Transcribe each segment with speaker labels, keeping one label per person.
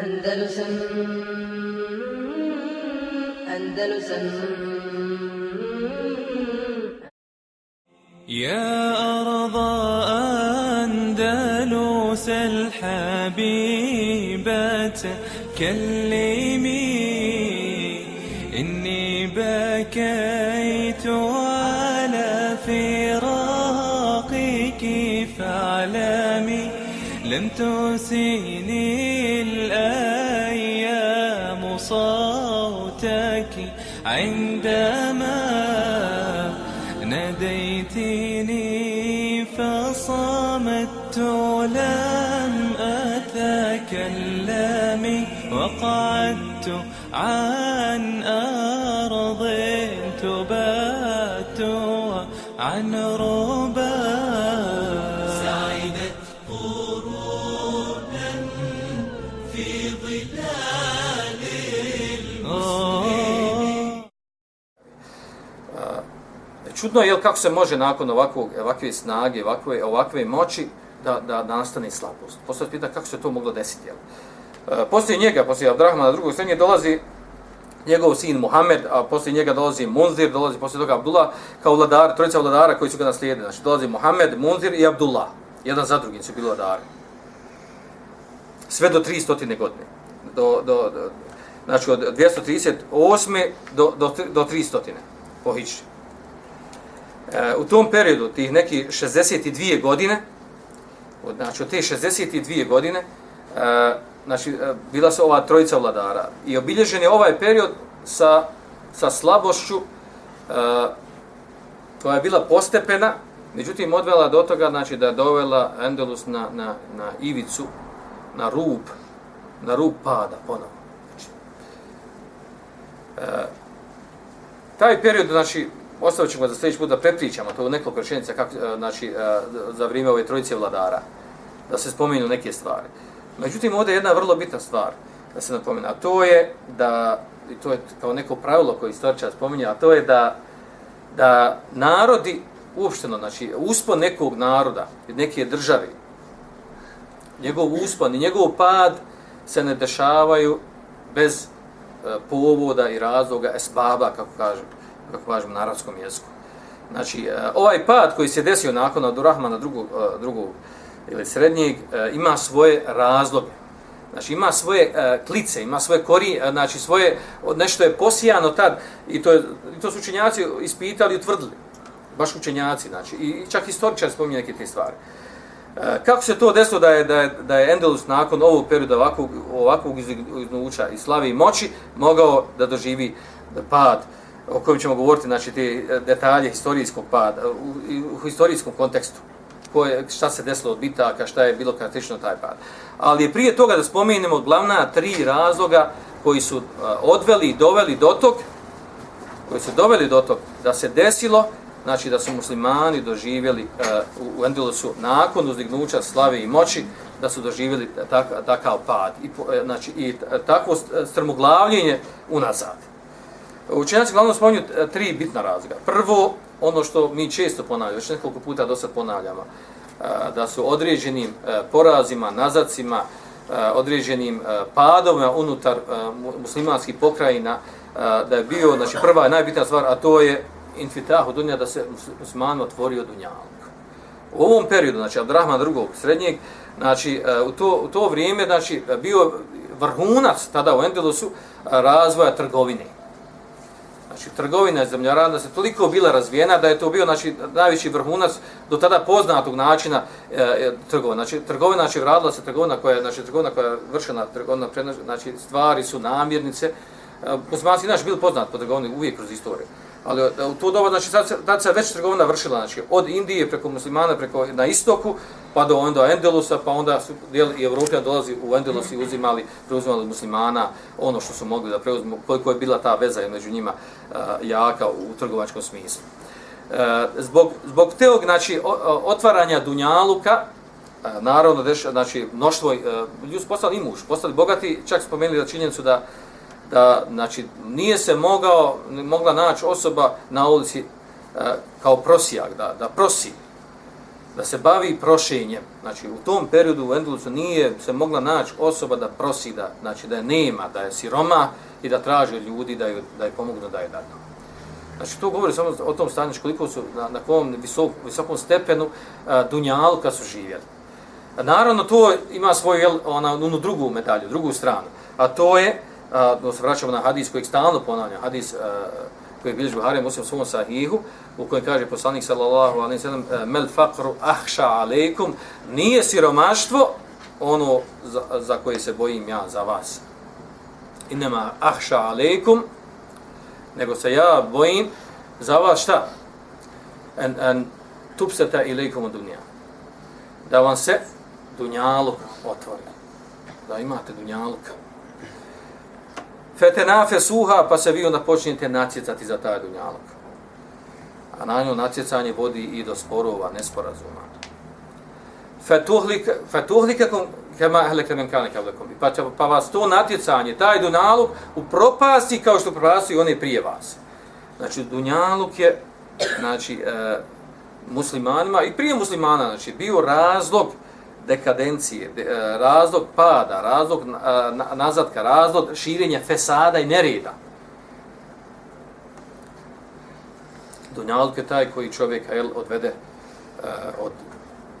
Speaker 1: Andalusam Andalusam
Speaker 2: يا أرض أندلس الحبيبة كلمي إني بكيت على فراقك فاعلمي لم تسيني صوتك عندما ناديتني فصمت لم أتكلم وقعدت عن
Speaker 3: Čudno je jel, kako se može nakon ovakvog, ovakve snage, ovakve, ovakve moći da, da nastane slabost. Postoje pita kako se to moglo desiti. Jel? E, poslije njega, poslije Abdrahmana drugog srednje, dolazi njegov sin Muhammed, a poslije njega dolazi Munzir, dolazi poslije toga Abdullah, kao vladar, trojica vladara koji su ga naslijedili. Znači, dolazi Muhammed, Munzir i Abdullah. Jedan za drugim su bili vladari. Sve do 300. godine. Do, do, do, znači, od 238. do, do, do 300. po Hičri. E, u tom periodu, tih neki 62 godine, od, znači od te 62 godine, e, znači, e, bila su ova trojica vladara. I obilježen je ovaj period sa, sa slabošću e, koja je bila postepena, međutim odvela do toga znači, da je dovela Endelus na, na, na ivicu, na rub, na rub pada ponovno. Znači, e, taj period, znači, ostavit ćemo za sljedeći put da prepričamo to u nekoliko rečenica kako, e, znači, e, za vrijeme ove trojice vladara, da se spomenu neke stvari. Međutim, ovdje je jedna vrlo bitna stvar da se napomena, a to je da, i to je kao neko pravilo koje istoričar spominja, a to je da, da narodi, uopšteno, znači, uspon nekog naroda, neke države, njegov uspon i njegov pad se ne dešavaju bez e, povoda i razloga, esbaba, kako kažem kako kažemo, na arabskom jeziku. Znači, e, ovaj pad koji se desio nakon od drugog, e, drugog ili srednjeg, e, ima svoje razloge. Znači, ima svoje klice, ima svoje kori, znači, svoje, nešto je posijano tad, i to, je, i to su učenjaci ispitali i utvrdili. Baš učenjaci, znači, i čak historičar spominje neke te stvari. Kako se to desilo da je, da je, da je Endelus nakon ovog perioda ovakvog, ovakvog iznuča i slavi i moći mogao da doživi pad uh, o kojem ćemo govoriti, znači te e, detalje historijskog pada, u, u historijskom kontekstu, koje, šta se desilo od bitaka, šta je bilo karakterično taj pad. Ali je prije toga da spomenemo glavna tri razloga koji su e, odveli i doveli do tog, koji su doveli do tog da se desilo, znači da su muslimani doživjeli uh, u Endelusu nakon uzdignuća slave i moći, da su doživjeli tak, takav pad i, znači, i takvo strmoglavljenje unazad. Učenjaci glavno spominju e, tri bitna razloga. Prvo, ono što mi često ponavljamo, već nekoliko puta do sad ponavljamo, e, da su određenim e, porazima, nazacima, određenim padovima unutar muslimanskih pokrajina, da je bio, znači prva i najbitnija stvar, a to je infitahu dunja, da se musliman otvorio dunjalog. U ovom periodu, znači Abdurrahman drugog srednjeg, znači u to, u to vrijeme, znači bio vrhunac tada u Endelusu razvoja trgovine. Znači, trgovina je zemljoradna se toliko bila razvijena da je to bio znači, najveći vrhunac do tada poznatog načina e, e trgovina. Znači, trgovina, znači, radila se trgovina koja je, znači, trgovina koja je vršena, trgovina, znači, stvari su namirnice. E, Osmanski naš bil poznat po trgovini uvijek kroz istoriju. Ali e, u to doba, znači, tad, tad se već trgovina vršila, znači, od Indije preko muslimana, preko na istoku, pa do onda Endelusa, pa onda su dijel i Evropija dolazi u Endelus i uzimali, preuzimali muslimana ono što su mogli da preuzmu, koliko je bila ta veza među njima uh, jaka u trgovačkom smislu. Uh, zbog, zbog teog, znači, otvaranja Dunjaluka, naravno, deš, znači, mnoštvo, uh, ljudi su postali imuš, postali bogati, čak spomenuli da činjenicu da da znači nije se mogao mogla naći osoba na ulici e, kao prosijak da da prosi da se bavi prošenjem. Znači, u tom periodu u Endelusu nije se mogla naći osoba da prosi, da, znači, da je nema, da je siroma i da traži ljudi da je, da je pomognu da je dadno. Znači, to govori samo o tom stanju, znači, koliko su na, na kom visok, visokom stepenu a, Dunjalka su živjeli. A, naravno, to ima svoju, jel, ona, onu drugu medalju, drugu stranu. A to je, a, da se vraćamo na hadis kojeg stalno ponavljam, hadis a, koji je bilježi Buhari muslim svom sahihu, u kojem kaže poslanik sallallahu alaihi sallam, e, mel fakru ahša alaikum, nije siromaštvo ono za, za koje se bojim ja za vas. Inema ahša alaikum, nego se ja bojim za vas šta? En, en tupseta ilaikum dunja. Da vam se dunjaluk otvori. Da imate dunjaluka Fetenafe suha, pa se vi onda počinjete natjecati za taj dunjaluk. A na njoj natjecanje vodi i do sporova, nesporazuma. Fetuhlikakum kema ehleke men kane kablekom. Pa, pa vas to natjecanje, taj dunjaluk, upropasti kao što propasti one prije vas. Znači, dunjaluk je, znači, e, muslimanima i prije muslimana, znači, bio razlog dekadencije, de, e, razlog pada, razlog e, na, nazadka, razlog širenja fesada i nereda. Dunjaluk je taj koji čovjeka jel, odvede uh, od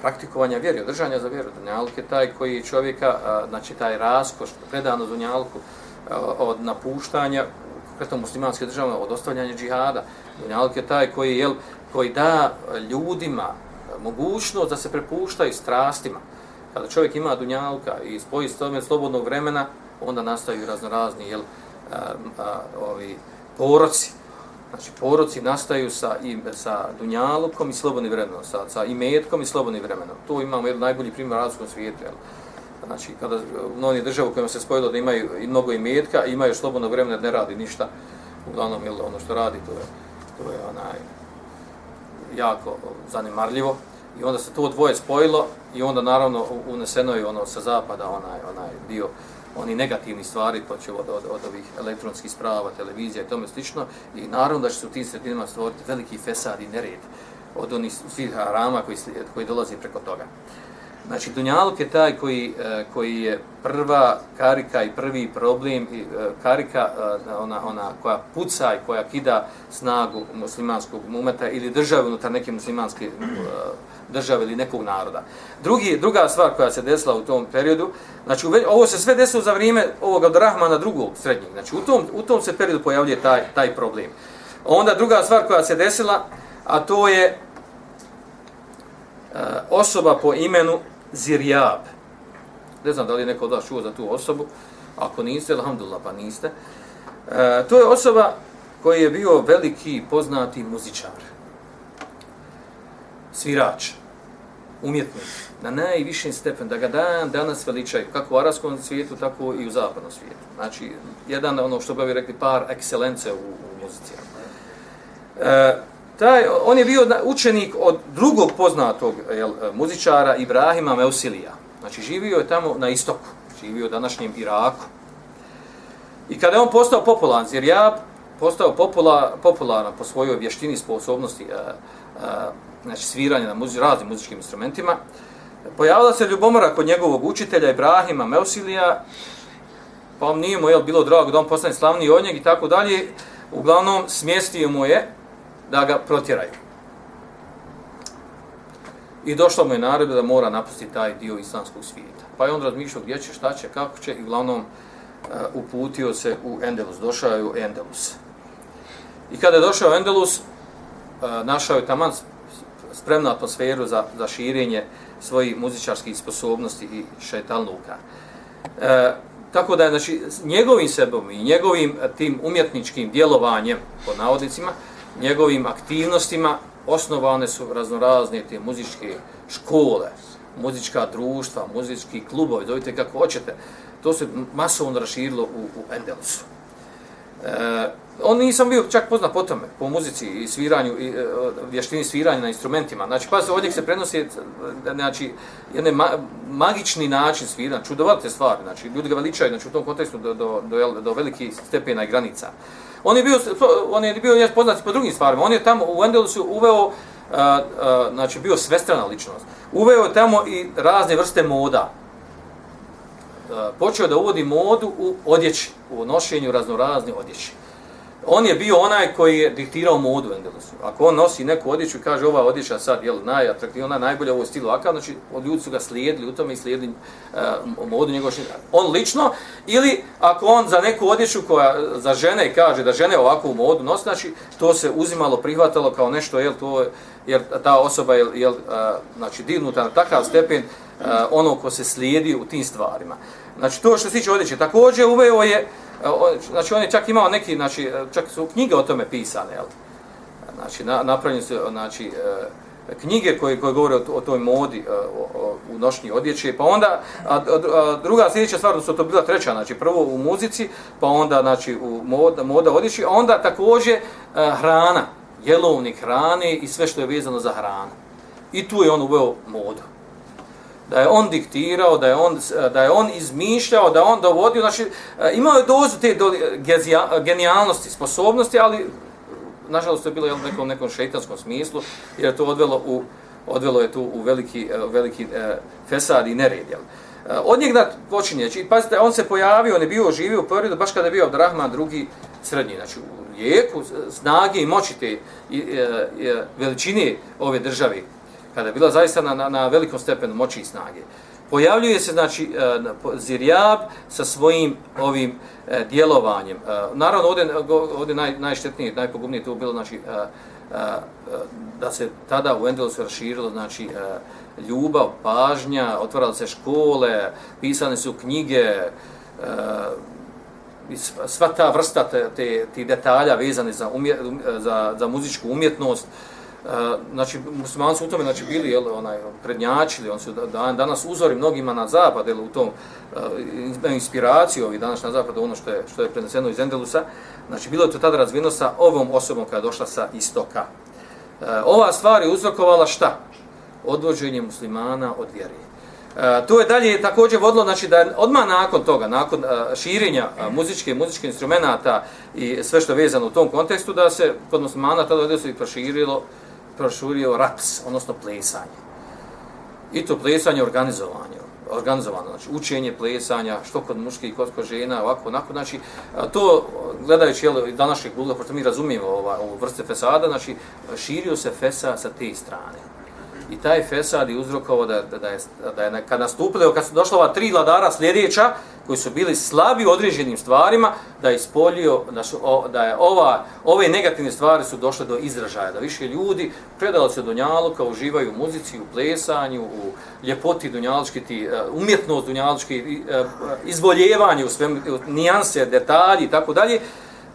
Speaker 3: praktikovanja vjere, održanja za vjeru. Dunjaluk je taj koji čovjeka, uh, znači taj raskoš, predano Dunjalku, uh, od napuštanja, konkretno muslimanske države, od ostavljanja džihada. Dunjaluk je taj koji, jel, koji da ljudima mogućnost da se prepuštaju strastima. Kada čovjek ima Dunjalka i spoji s tome slobodnog vremena, onda nastaju raznorazni jel, a, a, ovi poroci, Znači, poroci nastaju sa, i, sa dunjalukom i slobodnim vremenom, sa, sa imetkom i slobodnim vremenom. Tu imamo jedan najbolji primjer u različitom svijetu. Jel? Znači, kada mnogi države država u kojima se spojilo da imaju i mnogo imetka, imaju slobodno vremena, ne radi ništa. Uglavnom, jel, ono što radi, to je, to je onaj, jako zanimarljivo. I onda se to dvoje spojilo i onda, naravno, uneseno je ono sa zapada, onaj, onaj dio, oni negativni stvari, pa počeo od, od, od ovih elektronskih sprava, televizija i tome slično, i naravno da će se u tim sredinama stvoriti veliki fesad i nered od onih svih harama koji, koji dolazi preko toga. Znači, Dunjaluk je taj koji, e, koji je prva karika i prvi problem, i e, karika e, ona, ona koja puca i koja kida snagu muslimanskog mumeta ili države unutar neke muslimanske države ili nekog naroda. Drugi, druga stvar koja se desila u tom periodu, znači ovo se sve desilo za vrijeme ovog od Rahmana drugog srednjeg, znači u tom, u tom se periodu pojavljuje taj, taj problem. Onda druga stvar koja se desila, a to je e, osoba po imenu Zirjab. Ne znam da li je neko od vas čuo za tu osobu, ako niste, alhamdulillah, pa niste. E, to je osoba koji je bio veliki poznati muzičar svirač, umjetnik, na najvišim stepen, da ga dan danas veličaju, kako u arabskom svijetu, tako i u zapadnom svijetu. Znači, jedan, ono što bi rekli, par ekscelence u, u muzici. E, taj, on je bio učenik od drugog poznatog jel, muzičara, Ibrahima Meusilija. Znači, živio je tamo na istoku, živio u današnjem Iraku. I kada je on postao popularan, jer ja postao popula, popularan po svojoj vještini, sposobnosti, e, e znači sviranje na muzi, raznim muzičkim instrumentima. Pojavila se ljubomora kod njegovog učitelja Ibrahima Meusilija, pa on nije mu je bilo drago da on postane slavni od njeg i tako dalje. Uglavnom, smjestio mu je da ga protjeraju. I došla mu je naredba da mora napustiti taj dio islamskog svijeta. Pa je on razmišljao gdje će, šta će, kako će i uglavnom uh, uputio se u Endelus. Došao je u Endelus. I kada je došao u Endelus, uh, našao je taman spremnu atmosferu za, za širenje svojih muzičarskih sposobnosti i šetalnuka. E, tako da je znači, njegovim sebom i njegovim e, tim umjetničkim djelovanjem, pod navodnicima, njegovim aktivnostima osnovane su raznorazne te muzičke škole, muzička društva, muzički klubovi, dovite kako hoćete. To se masovno raširilo u, u Endelusu. E, on nisam bio čak poznat po tome, po muzici i sviranju, i e, vještini sviranja na instrumentima. Znači, pa se ovdje se prenosi e, znači, jedan ma, magični način sviranja, čudovate stvari, znači, ljudi ga veličaju, znači, u tom kontekstu do, do, do, do veliki stepena i granica. On je bio, on je bio poznat po drugim stvarima. On je tamo u Endelusu uveo a, a, znači bio svestrana ličnost. Uveo je tamo i razne vrste moda. Počeo da uvodi modu u odjeći, u nošenju raznorazne odjeći on je bio onaj koji je diktirao modu u Endelusu. Ako on nosi neku odjeću i kaže ova odjeća sad je najatraktivnija, ona najbolja u ovom stilu akav, znači od ljudi su ga slijedili u tome i slijedili uh, modu njegovog On lično, ili ako on za neku odjeću koja za žene kaže da žene ovakvu modu nosi, znači to se uzimalo, prihvatalo kao nešto, jel, to, jer ta osoba je jel, uh, znači, divnuta na takav stepen uh, ono ko se slijedi u tim stvarima. Znači to što se tiče odjeće, također uveo je e, znači on je čak imao neki, znači e, čak su knjige o tome pisane, jel? Znači na, napravljene su znači e, knjige koje koje govore o, o toj modi o, o, u nošnji odjeće, pa onda a, a, druga sljedeća stvar da su to bila treća, znači prvo u muzici, pa onda znači u moda, moda odjeće, a onda također a, hrana, jelovnik hrane i sve što je vezano za hranu. I tu je on uveo modu da je on diktirao, da je on, da je on izmišljao, da on dovodio, znači e, imao je dozu te do, gezija, genijalnosti, sposobnosti, ali nažalost to je bilo u nekom, nekom šeitanskom smislu, jer je to odvelo, u, odvelo je tu u veliki, e, veliki e, fesad i nered. Jel? E, od njega počinje, znači, pazite, on se pojavio, on je bio živio u periodu, baš kada je bio Abdurrahman drugi srednji, znači u jeku snage i moći te i, i, i, veličine ove države, kada je bila zaista na, na, na velikom stepenu moći i snage. Pojavljuje se znači e, Zirjab sa svojim ovim e, djelovanjem. E, naravno ovdje, ovdje naj, najštetnije, najpogubnije to bilo znači e, e, da se tada u Endelosu raširilo znači ljubav, pažnja, otvarale se škole, pisane su knjige, sva ta vrsta te, te, ti detalja vezane za, umje, za, za muzičku umjetnost, E, znači muslimani su u tome znači bili jel onaj prednjačili on su dan, danas uzori mnogima na zapad jel u tom uh, inspiraciju ovih danas na zapad ono što je što je preneseno iz Endelusa. Znači bilo je to tada razvino sa ovom osobom koja je došla sa istoka. Uh, ova stvar je uzrokovala šta? Odvođenje muslimana od vjere. Uh, to je dalje također vodilo, znači da odmah nakon toga, nakon uh, širenja uh, muzičke muzičke instrumenata i sve što je vezano u tom kontekstu, da se kod muslimana tada se proširilo prošurio raps, odnosno plesanje. I to plesanje organizovanje, organizovano, znači učenje plesanja, što kod muških, kod kod žena, ovako, onako, znači, to gledajući jel, današnjeg gluga, pošto mi razumijemo ova, ovu vrste fesada, znači, širio se fesa sa te strane. I taj fesad je uzrokovao da, da, da, je, da je kad nastupili, kad su došla ova tri vladara sljedeća, koji su bili slabi u određenim stvarima, da je ispolio, da, su, o, da je ova, ove negativne stvari su došle do izražaja, da više ljudi predali se Dunjaluka, uživaju u muzici, u plesanju, u ljepoti Dunjalučki, ti, e, umjetnost Dunjalučki, e, izvoljevanje u svem, u nijanse, detalji i tako dalje,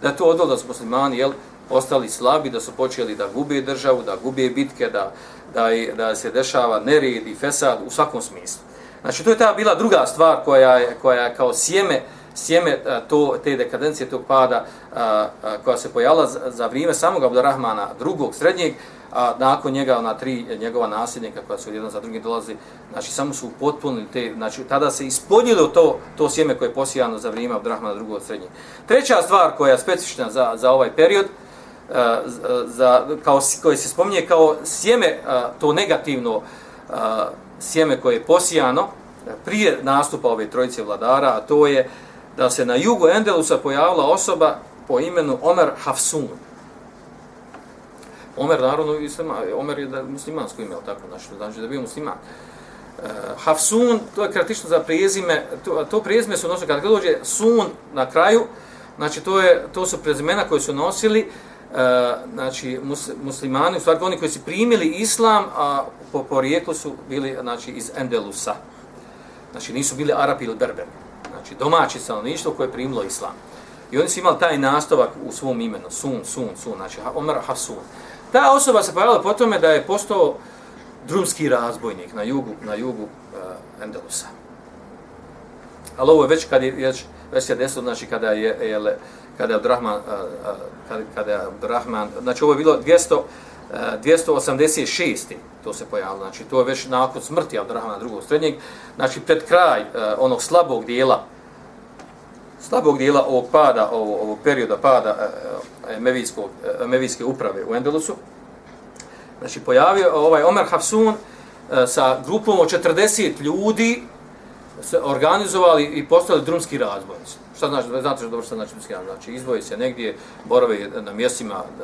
Speaker 3: da to odvalo da su muslimani, jel, ostali slabi, da su počeli da gube državu, da gube bitke, da, da, da se dešava nered i fesad u svakom smislu. Znači, to je ta bila druga stvar koja je, koja je kao sjeme, sjeme to, te dekadencije tog pada a, a, koja se pojavila za, za vrijeme samog Abdurrahmana drugog srednjeg, a nakon njega ona tri njegova nasljednika koja su jedan za drugim dolazi, znači samo su potpunili te, znači tada se ispoljilo to, to sjeme koje je posijano za vrijeme Abdurrahmana drugog srednjeg. Treća stvar koja je specifična za, za ovaj period, E, za, kao, koje se spominje kao sjeme, e, to negativno e, sjeme koje je posijano prije nastupa ove trojice vladara, a to je da se na jugu Endelusa pojavila osoba po imenu Omer Hafsun. Omer, naravno, Omer je da muslimansko ime, tako, znači, znači da bio musliman. Uh, Hafsun, to je kratično za prezime, to, to prezime su nosili, kada dođe sun na kraju, znači to, je, to su prezimena koje su nosili uh, E, znači mus, muslimani, u stvari oni koji su primili islam, a po porijeklu su bili znači, iz Endelusa. Znači nisu bili Arapi ili Berberi. Znači domaći stanovništvo koje je primilo islam. I oni su imali taj nastavak u svom imenu, Sun, Sun, Sun, znači Omer Hasun. Ta osoba se pojavila po tome da je postao drumski razbojnik na jugu, na jugu uh, Endelusa. Ali ovo je već kad je, već, već je desilo, znači kada je, jel, kada je Abdurrahman, kada, kada je Abdurrahman, znači ovo je bilo 200, 286. to se pojavilo, znači to je već nakon smrti Abdurrahmana drugog srednjeg, znači pred kraj onog slabog dijela, slabog dijela ovog pada, ovog, ovog perioda pada emevijske uprave u Endelusu, znači pojavio ovaj Omer Hafsun sa grupom od 40 ljudi se organizovali i postali drumski razbojnici. Šta znači, znate što dobro šta znači drumski razbojnici? Znači izvoje se negdje, borave na mjestima, e,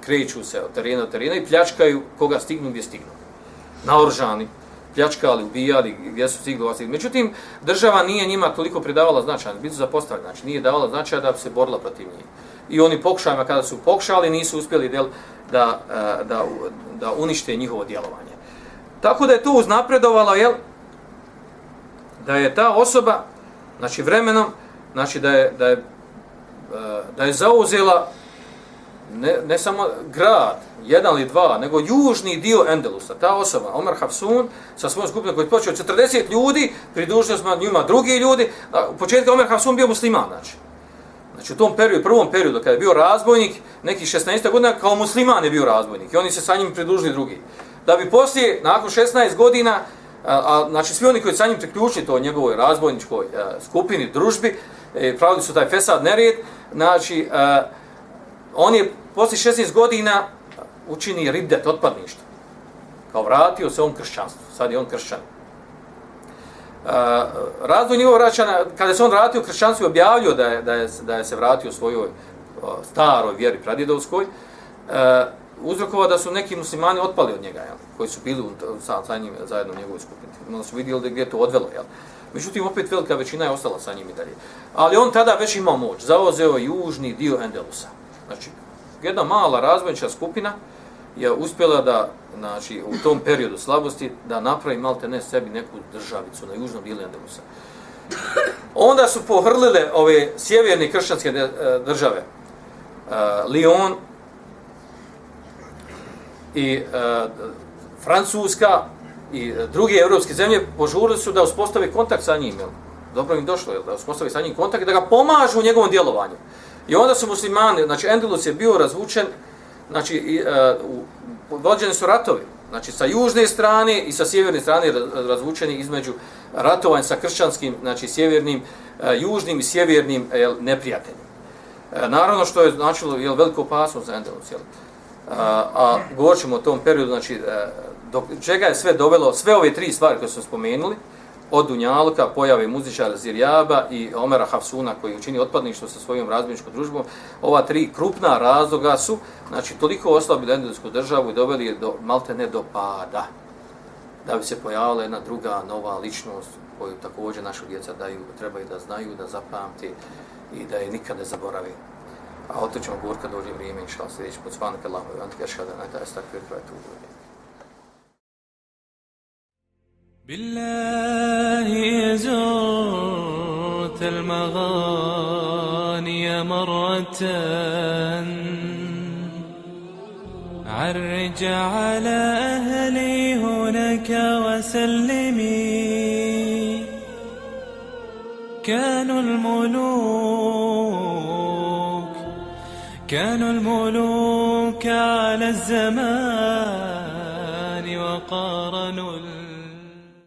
Speaker 3: kreću se od terena do terena i pljačkaju koga stignu gdje stignu. Naoružani, pljačkali, ubijali, gdje su stigli, stigli. Međutim, država nije njima toliko pridavala značaj, biti su zapostavljeni, znači nije davala značaja da bi se borila protiv njih. I oni pokušajima kada su pokušali, nisu uspjeli del, da, e, da, da unište njihovo djelovanje. Tako da je to uznapredovalo, jel? Da je ta osoba, znači vremenom, znači da je, da je, e, da je zauzela ne, ne samo grad, jedan ili dva, nego južni dio Endelusa. Ta osoba, Omar Hafsun, sa svojom skupinom koji je počeo 40 ljudi, pridružili smo njima drugi ljudi. U početku Omar Hafsun bio musliman, znači. Znači u tom periodu, prvom periodu, kada je bio razbojnik, neki 16. godina, kao musliman je bio razbojnik. I oni se sa njim pridružili drugi. Da bi poslije, nakon 16 godina, a, a, znači svi oni koji sa njim priključili to njegovoj razbojničkoj a, skupini, družbi, e, pravili su taj fesad nered, znači, a, on je poslije 16 godina učini ribdet, otpadništvo. Kao vratio se on kršćanstvu. Sad je on kršćan. Uh, razvoj njegov vraćana, kada se on vratio kršćanstvu i objavljio da je, da, je, da je se vratio svojoj uh, staroj vjeri pradjedovskoj, uh, uzrokovao da su neki muslimani otpali od njega, jel? koji su bili sa, sa njim zajedno u njegovoj skupini. Onda su vidjeli da gdje to odvelo. Jel? Međutim, opet velika većina je ostala sa njim i dalje. Ali on tada već imao moć. Zaozeo je južni dio Endelusa. Znači, jedna mala razvojnička skupina je uspjela da, znači, u tom periodu slabosti, da napravi malte ne sebi neku državicu na južnom dijelu Endelusa. Onda su pohrlile ove sjeverne kršćanske e, države, uh, Lyon i e, Francuska i e, druge evropske zemlje požurili su da uspostave kontakt sa njim. Jel? Dobro im došlo, jel? da uspostave sa njim kontakt da ga pomažu u njegovom djelovanju. I onda su muslimani, znači Endelus je bio razvučen, znači i, uh, vođeni su ratovi, znači sa južne strane i sa sjeverne strane razvučeni između ratovanja sa kršćanskim, znači sjevernim, e, južnim i sjevernim jel, neprijateljima. E, naravno što je značilo jel, veliko opasnost za Endelus, jel. E, a govorit o tom periodu, znači e, do čega je sve dovelo, sve ove tri stvari koje smo spomenuli, od Dunjaluka, pojave muzičara Zirjaba i Omera Hafsuna koji učini otpadništvo sa svojom razbiničkom družbom, ova tri krupna razloga su, znači, toliko oslabili endodijsku državu i doveli je do, malte ne do pada, da bi se pojavila jedna druga nova ličnost koju također naša djeca daju, trebaju da znaju, da zapamti i da je nikad ne zaboravi. أعوذ جمهورك دوري بريم إن شاء الله سيديش بطفانك اللهم وبحمدك أشهد أن أنت أستغفرك وأتوب إليك
Speaker 2: بالله زرت المغاني مرة عرج على أهلي هناك وسلمي كانوا الملوك كانوا الملوك على الزمان وقارنوا